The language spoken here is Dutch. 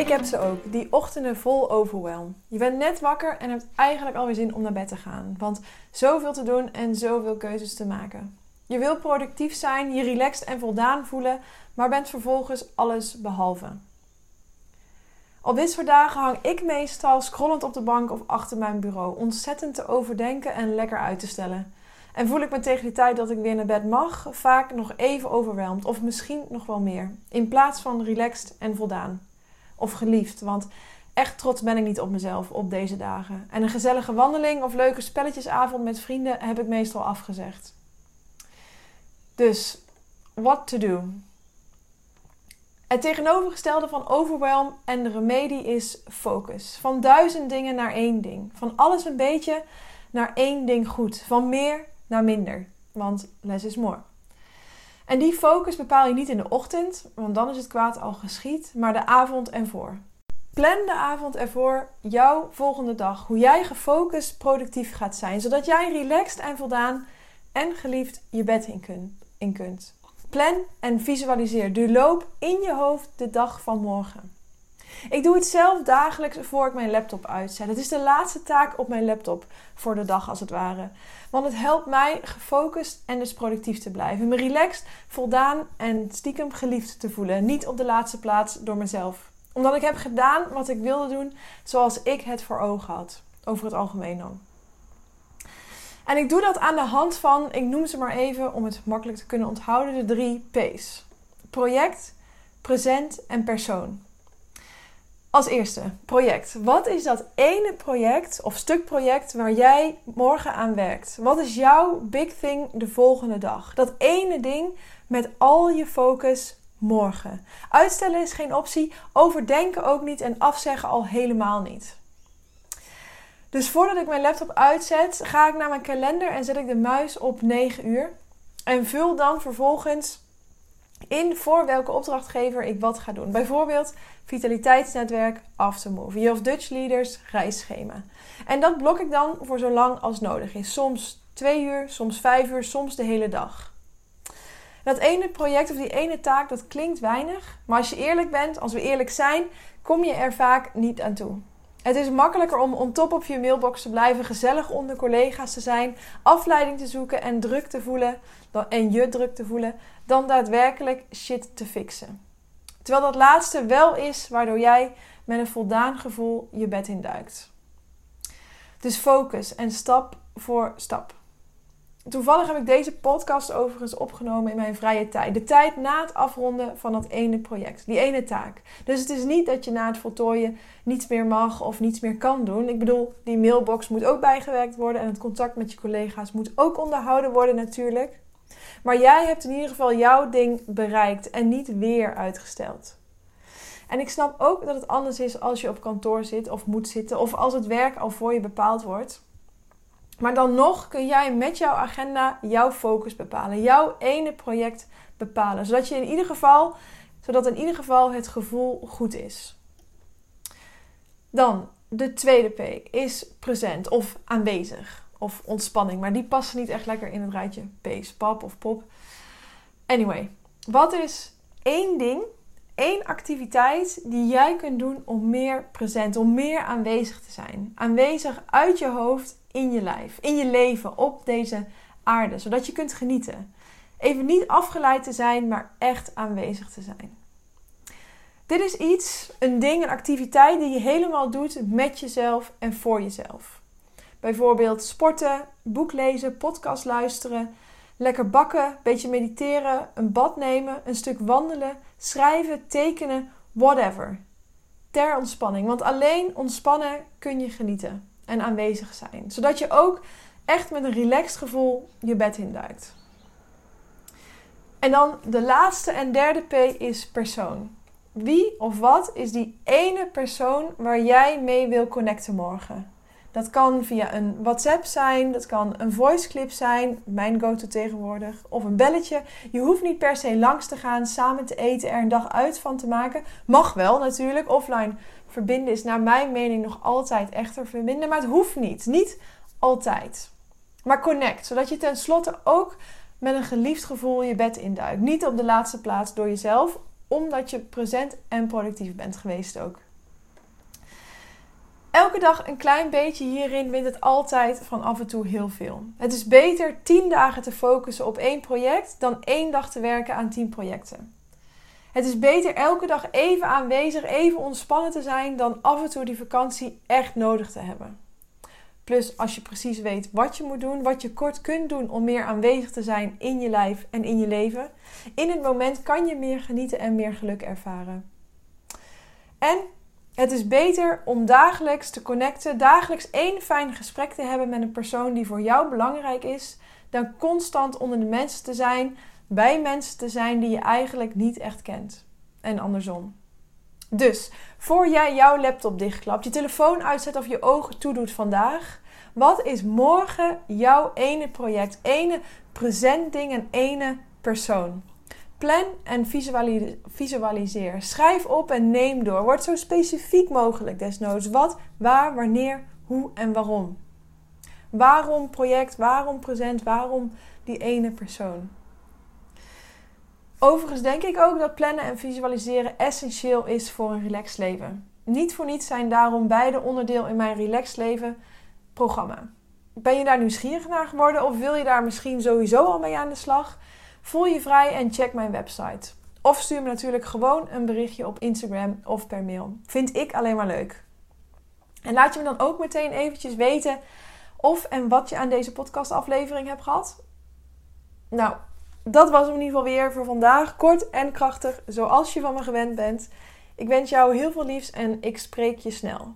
Ik heb ze ook, die ochtenden vol overwhelm. Je bent net wakker en hebt eigenlijk alweer zin om naar bed te gaan. Want zoveel te doen en zoveel keuzes te maken. Je wil productief zijn, je relaxed en voldaan voelen, maar bent vervolgens alles behalve. Op dit soort dagen hang ik meestal scrollend op de bank of achter mijn bureau, ontzettend te overdenken en lekker uit te stellen. En voel ik me tegen die tijd dat ik weer naar bed mag, vaak nog even overweldigd of misschien nog wel meer. In plaats van relaxed en voldaan. Of geliefd, want echt trots ben ik niet op mezelf op deze dagen. En een gezellige wandeling of leuke spelletjesavond met vrienden heb ik meestal afgezegd. Dus, what to do? Het tegenovergestelde van overwhelm en de remedie is focus. Van duizend dingen naar één ding. Van alles een beetje naar één ding goed. Van meer naar minder. Want less is more. En die focus bepaal je niet in de ochtend, want dan is het kwaad al geschied, maar de avond ervoor. Plan de avond ervoor jouw volgende dag, hoe jij gefocust productief gaat zijn, zodat jij relaxed en voldaan en geliefd je bed in kunt. Plan en visualiseer. Du loop in je hoofd de dag van morgen. Ik doe het zelf dagelijks voor ik mijn laptop uitzet. Het is de laatste taak op mijn laptop voor de dag als het ware. Want het helpt mij gefocust en dus productief te blijven. Me relaxed, voldaan en stiekem geliefd te voelen. Niet op de laatste plaats door mezelf. Omdat ik heb gedaan wat ik wilde doen zoals ik het voor ogen had. Over het algemeen dan. En ik doe dat aan de hand van, ik noem ze maar even om het makkelijk te kunnen onthouden, de drie P's. Project, present en persoon. Als eerste, project. Wat is dat ene project of stuk project waar jij morgen aan werkt? Wat is jouw big thing de volgende dag? Dat ene ding met al je focus morgen. Uitstellen is geen optie, overdenken ook niet en afzeggen al helemaal niet. Dus voordat ik mijn laptop uitzet, ga ik naar mijn kalender en zet ik de muis op 9 uur. En vul dan vervolgens in voor welke opdrachtgever ik wat ga doen. Bijvoorbeeld vitaliteitsnetwerk, aftermove, Year of Dutch Leaders, reisschema. En dat blok ik dan voor zo lang als nodig is. Soms twee uur, soms vijf uur, soms de hele dag. Dat ene project of die ene taak, dat klinkt weinig. Maar als je eerlijk bent, als we eerlijk zijn, kom je er vaak niet aan toe. Het is makkelijker om on top op je mailbox te blijven, gezellig onder collega's te zijn, afleiding te zoeken en druk te voelen, en je druk te voelen, dan daadwerkelijk shit te fixen. Terwijl dat laatste wel is waardoor jij met een voldaan gevoel je bed induikt. Dus focus en stap voor stap. Toevallig heb ik deze podcast overigens opgenomen in mijn vrije tijd. De tijd na het afronden van dat ene project, die ene taak. Dus het is niet dat je na het voltooien niets meer mag of niets meer kan doen. Ik bedoel, die mailbox moet ook bijgewerkt worden en het contact met je collega's moet ook onderhouden worden natuurlijk. Maar jij hebt in ieder geval jouw ding bereikt en niet weer uitgesteld. En ik snap ook dat het anders is als je op kantoor zit of moet zitten of als het werk al voor je bepaald wordt. Maar dan nog kun jij met jouw agenda jouw focus bepalen, jouw ene project bepalen, zodat je in ieder geval, zodat in ieder geval het gevoel goed is. Dan de tweede P is present of aanwezig of ontspanning, maar die passen niet echt lekker in het rijtje P's, pap of pop. Anyway, wat is één ding, één activiteit die jij kunt doen om meer present, om meer aanwezig te zijn? Aanwezig uit je hoofd in je lijf, in je leven, op deze aarde, zodat je kunt genieten. Even niet afgeleid te zijn, maar echt aanwezig te zijn. Dit is iets, een ding, een activiteit die je helemaal doet met jezelf en voor jezelf. Bijvoorbeeld sporten, boek lezen, podcast luisteren, lekker bakken, beetje mediteren, een bad nemen, een stuk wandelen, schrijven, tekenen, whatever. Ter ontspanning, want alleen ontspannen kun je genieten en aanwezig zijn. Zodat je ook echt met een relaxed gevoel je bed induikt. En dan de laatste en derde P is persoon. Wie of wat is die ene persoon waar jij mee wil connecten morgen? Dat kan via een WhatsApp zijn, dat kan een voice clip zijn, mijn go-to tegenwoordig, of een belletje. Je hoeft niet per se langs te gaan, samen te eten, er een dag uit van te maken. Mag wel natuurlijk, offline verbinden is naar mijn mening nog altijd echter verbinden, maar het hoeft niet. Niet altijd. Maar connect, zodat je tenslotte ook met een geliefd gevoel je bed induikt. Niet op de laatste plaats door jezelf, omdat je present en productief bent geweest ook. Elke dag een klein beetje hierin wint het altijd van af en toe heel veel. Het is beter 10 dagen te focussen op één project dan één dag te werken aan 10 projecten. Het is beter elke dag even aanwezig, even ontspannen te zijn dan af en toe die vakantie echt nodig te hebben. Plus als je precies weet wat je moet doen, wat je kort kunt doen om meer aanwezig te zijn in je lijf en in je leven. In het moment kan je meer genieten en meer geluk ervaren. En het is beter om dagelijks te connecten, dagelijks één fijn gesprek te hebben met een persoon die voor jou belangrijk is, dan constant onder de mensen te zijn, bij mensen te zijn die je eigenlijk niet echt kent. En andersom. Dus, voor jij jouw laptop dichtklapt, je telefoon uitzet of je ogen toedoet vandaag, wat is morgen jouw ene project, ene present ding en ene persoon? Plan en visualiseer. Schrijf op en neem door. Word zo specifiek mogelijk desnoods. Wat, waar, wanneer, hoe en waarom. Waarom project, waarom present, waarom die ene persoon. Overigens denk ik ook dat plannen en visualiseren essentieel is voor een relaxed leven. Niet voor niets zijn daarom beide onderdeel in mijn relaxed leven programma. Ben je daar nieuwsgierig naar geworden of wil je daar misschien sowieso al mee aan de slag? Voel je vrij en check mijn website. Of stuur me natuurlijk gewoon een berichtje op Instagram of per mail. Vind ik alleen maar leuk. En laat je me dan ook meteen eventjes weten of en wat je aan deze podcastaflevering hebt gehad. Nou, dat was hem in ieder geval weer voor vandaag. Kort en krachtig, zoals je van me gewend bent. Ik wens jou heel veel liefs en ik spreek je snel.